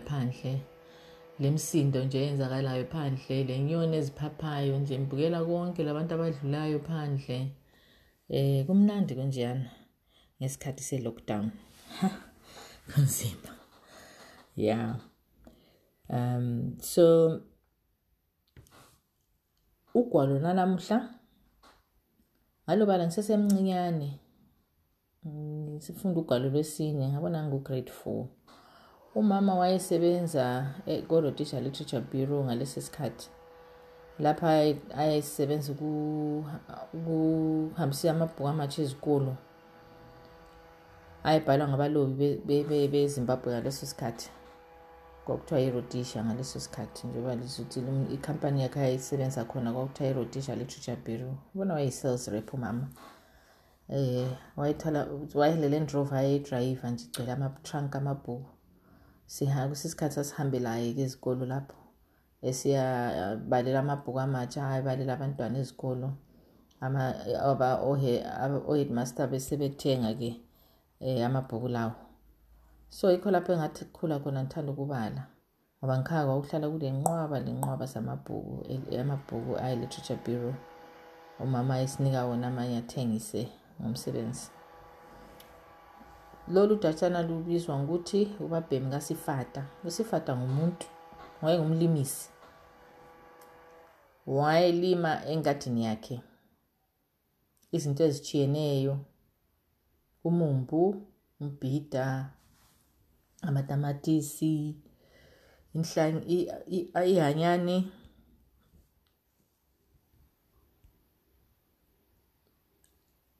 eyenzakalayo phandle. Le msindo nje eyenzakalayo phandle le nyoni eziphaphayo nje ngibukela konke labantu abadlulayo phandle. Eh kumnandi kunjeyana ngesikhathi se-lockdown. Ha kunzima. Yeah um so ugwalo nanamuhla? Ngalobala ngisesemncinyane. Sifunda ugwalo lwesine ngabona ngu-grade four. Umama wayesebenza ko-rodisha literature bureau ngalesi sikhathi. Lapha ayesebenza ukuhambisa amabhuku amatsha ezikolo. Ayebhalwa ngabalobi bezimbabwe ngaleso sikhathi. Kwakuthiwa irodisha ngaleso sikhathi njengoba lizuthi ikhampani yakhe ayisebenza khona kwakuthiwa irodisha literature bureau. Ubona wayeyi-sales rep umama. Wayethala wayelele ndrova ayeyidrayiva nje igcwele ama-trunk amabhuku kusesikhathi sasihambelayo-ke ezikolo lapho esiyabalela amabhuku amatsha ayebalela abantwana ezikolo. O-headmaster besebethenga-ke um amabhuku lawo. So yikho lapho engathi kukhula khona ngithanda ukubala ngoba ngikhaya kwakuhlala kule nqwaba le nqwaba zamabhuku amabhuku aye-literature bureau. Umama ayesinika wona amanye athengise ngomsebenzi. Lolu datshana lubizwa ngokuthi ubabhemi kasifata. Usifata ngumuntu wayengumlimisi. Wayelima engadini yakhe. Izinto ezitshiyeneyo umumbu umbhida amatamatisi ihanyane.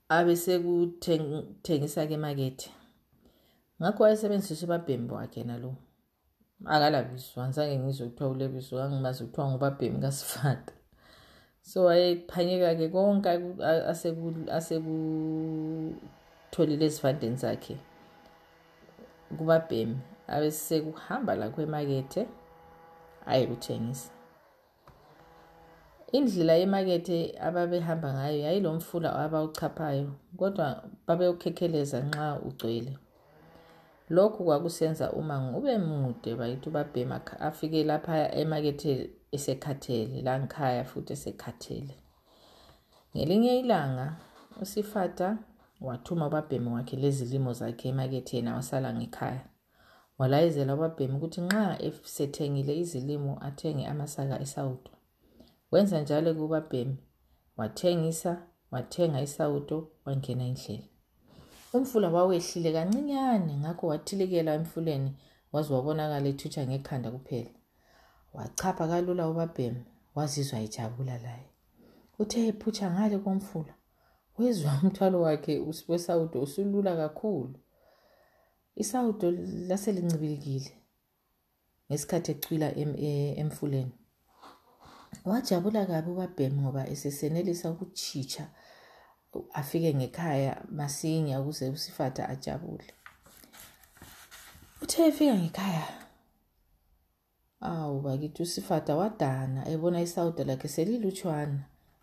Abesekuthengisa-ke emakethe. Ngakho wayesebenzisa ubabhemi wakhe nalo. Akalabiswa ngizange ngizwe kuthiwa ulebiswa kangimazi kuthiwa ngubabhemi kasifata so wayephanyeka-ke konke asekutholile ezivandeni zakhe kubabhemi. Abesekuhamba lakho emakethe ayekuthengisa indlela yemakethe ababehamba ngayo yayilo mfula abawuchaphayo kodwa babewukhekheleza nxa ugcwele. Lokhu kwakusenza umango ube mude bayithi ubabhema afike lapha emakethe esekhathele la ngikhaya futhi esekhathele. Ngelinye ilanga usifata wathuma ubabhemi wakhe lezilimo zakhe emaketheni awasala ngekhaya. Walayezela ubabhemi ukuthi nxa esethengile izilimo athenge amasaka esawudo. Wenza njalo kubabhemi wathengisa wathenga isawudo wangena indlela. Umfula wawehlile kancinyane ngakho wathilikela emfuleni waze wabonakala ethutsha ngekhanda kuphela. Wachapha kalula ubabhemi wazizwa ejabula laye. Uthe ephutsha ngale komfula wezwa umthwalo wakhe wesawudo usulula kakhulu. Isawudo laselincibilikile ngesikhathi ecwila emfuleni. Wajabula kabi ubabhemi ngoba esesenelisa ukutshitsha afike ngekhaya masinya ukuze usifata ajabule. Uthe efika ngekhaya awu bakithi usifata wadana ebona isawuda lakhe selilutshwana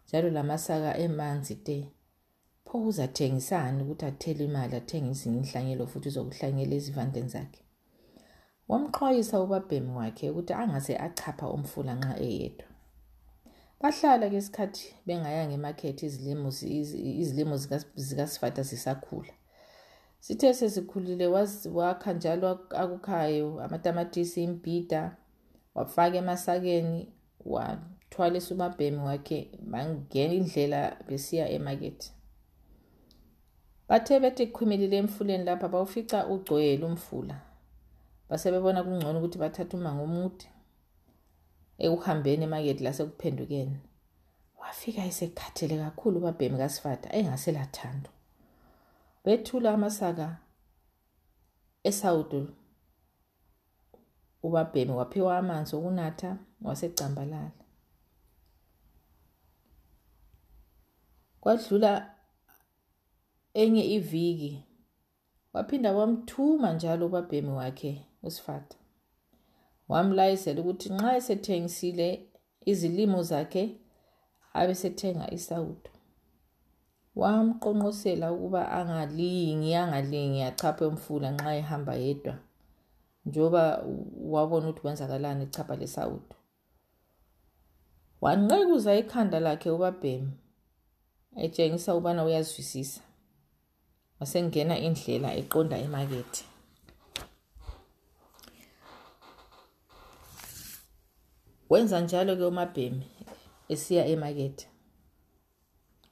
njalo lamasaka emanzi te. Pho uzathengisani ukuthi athele imali athenge ezinye inhlanyelo futhi uzokuhlanyela ezivandeni zakhe? Wamxhwayisa ubabhemi wakhe ukuthi angase achapha umfula nxa eyedwa. Bahlala ke isikhathi bengayanga emakhethi izilimo izilimo zikasifata zisakhula. Sithe sesikhulile wakha njalo akukhayo amatamatisi imbhida wafaka emasakeni wathwalisa ubabhemi wakhe bangena indlela besiya emakethe. Bathe bethi kukhwimilile emfuleni lapha bawufica ugcwele umfula. Base bebona kungcono ukuthi bathathe umango omude ekuhambeni emakethe lasekuphendukeni. Wafika esekhathele kakhulu ubabhemi kasifata engaselathando. Bethula amasaka esawudo ubabhemi waphiwa amanzi okunatha wasecambalala. Kwadlula enye iviki waphinda wamthuma njalo ubabhemi wakhe usifata wamlayezela ukuthi nxa esethengisile izilimo zakhe abesethenga isawudo. Wamqonqosela ukuba angalingi angalingi achaphe umfula nxa ehamba yedwa njengoba wabona ukuthi kwenzakalani echapha lesawudo wanqekuza ikhanda lakhe ubabhemi etshengisa ubana uyazwisisa. Wasengena indlela eqonda emakethe. Wenza njalo-ke umabhemi esiya emakethe.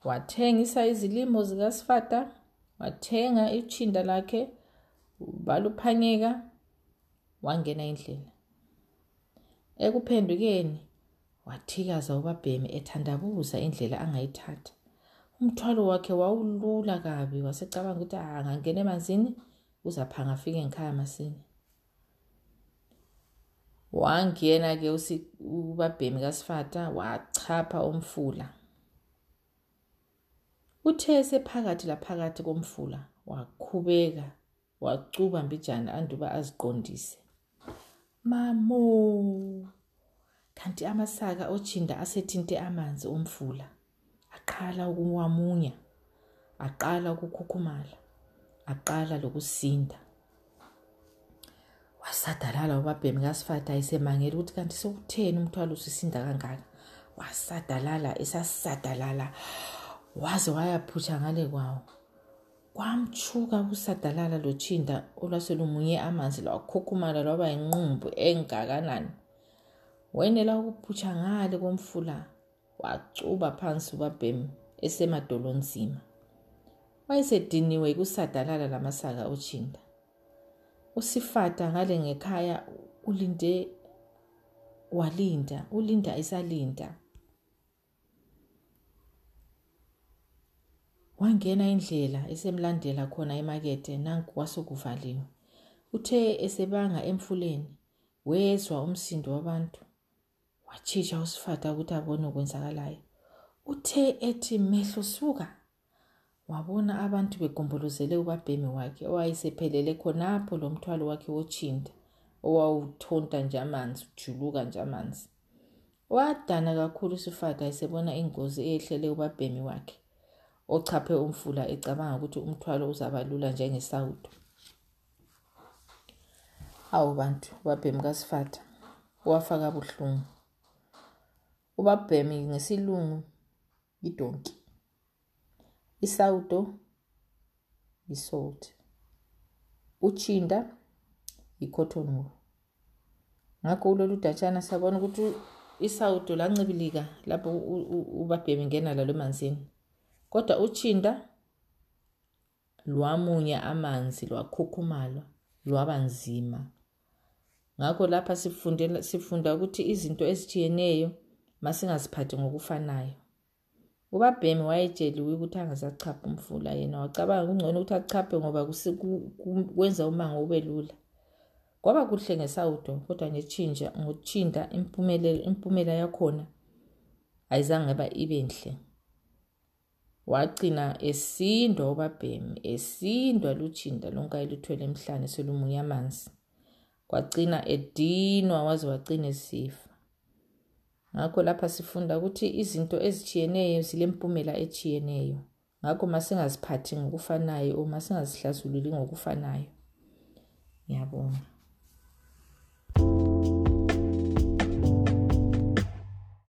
Wathengisa izilimo zikasifata wathenga ichinda lakhe baluphanyeka wangena indlela ekuphendukeni wathikaza ubabhemi ethandabuza indlela angayithatha. Umthwalo wakhe wawulula kabi wasecabanga ukuthi angangena emanzini uzaphanga afike ngikhaya masinya. Wangena-ke ubabhemi kasifata wachapha umfula. Uthe sephakathi laphakathi komfula wakhubeka wacuba mbijana anduba aziqondise. Mamo kanti amasaka ochinda asethinte amanzi omfula aqala ukuwamunya aqala ukukhukhumala aqala lokusinda. Wasadalala ubabhemi kasifata esemangela ukuthi kanti sekutheni umthwalo usisinda kangaka? Wasadalala esasadalala waze wayaphutsha ngale kwawo. Kwamchuka ukusadalala lotshinda olwaselumunye amanzi lwakhukhumala lwaba yinqumbu engakanani. Wenela ukuphutsha ngale komfula wacuba phansi ubabhemi esemadolonzima wayesediniwe kusadalala lamasaka otshinda usifata ngale ngekhaya ulinde walinda ulinda esalinda. Wangena indlela esemlandela khona emakethe nanku kwasokuvaliwe uthe esebanga emfuleni wezwa umsindo wabantu wachitsha usifata ukuthi abone okwenzakalayo. Uthe ethi mehlo suka. Wabona abantu begombolozele ubabhemi wakhe owayesephelele khonapho lo mthwalo wakhe wochinda owawuthonta nje amanzi ujuluka nje amanzi. Wadana kakhulu sifata esebona ingozi eyehlele ubabhemi wakhe ochaphe umfula ecabanga ukuthi umthwalo uzaba lula njengesawudo. Awu bantu ubabhemi kasifata wafaka buhlungu. Ubabhemi ngesilungu idonki isawudo isold uchinda i-cotton wool. Ngakho kulolu datshana siyabona ukuthi isawudo lancibilika lapho ubabhemi ngena lalo emanzini. Kodwa uchinda lwamunya amanzi lwakhukhumala lwaba nzima. Ngakho lapha sifunda ukuthi izinto ezithiyeneyo masingaziphathi ngokufanayo. Ubabhemi wayetsheliwe ukuthi angasachapha umfula yena. Wacabanga kungcono ukuthi achaphe ngoba kwenza umango ube lula. Kwaba kuhle ngesawudo kodwa ngetshintsha impumelelo impumela yakhona ayizange ba ibe nhle. Wagcina esindwa ubabhemi esindwa lutshinda lonke ayeluthwele emhlane selumunya amanzi kwagcina edinwa waze wagcina esifa ngakho lapha sifunda ukuthi izinto ezitshiyeneyo zilempumela etshiyeneyo. Ngakho masingaziphathi ngokufanayo uma singazihlasululi ngokufanayo. Ngiyabonga.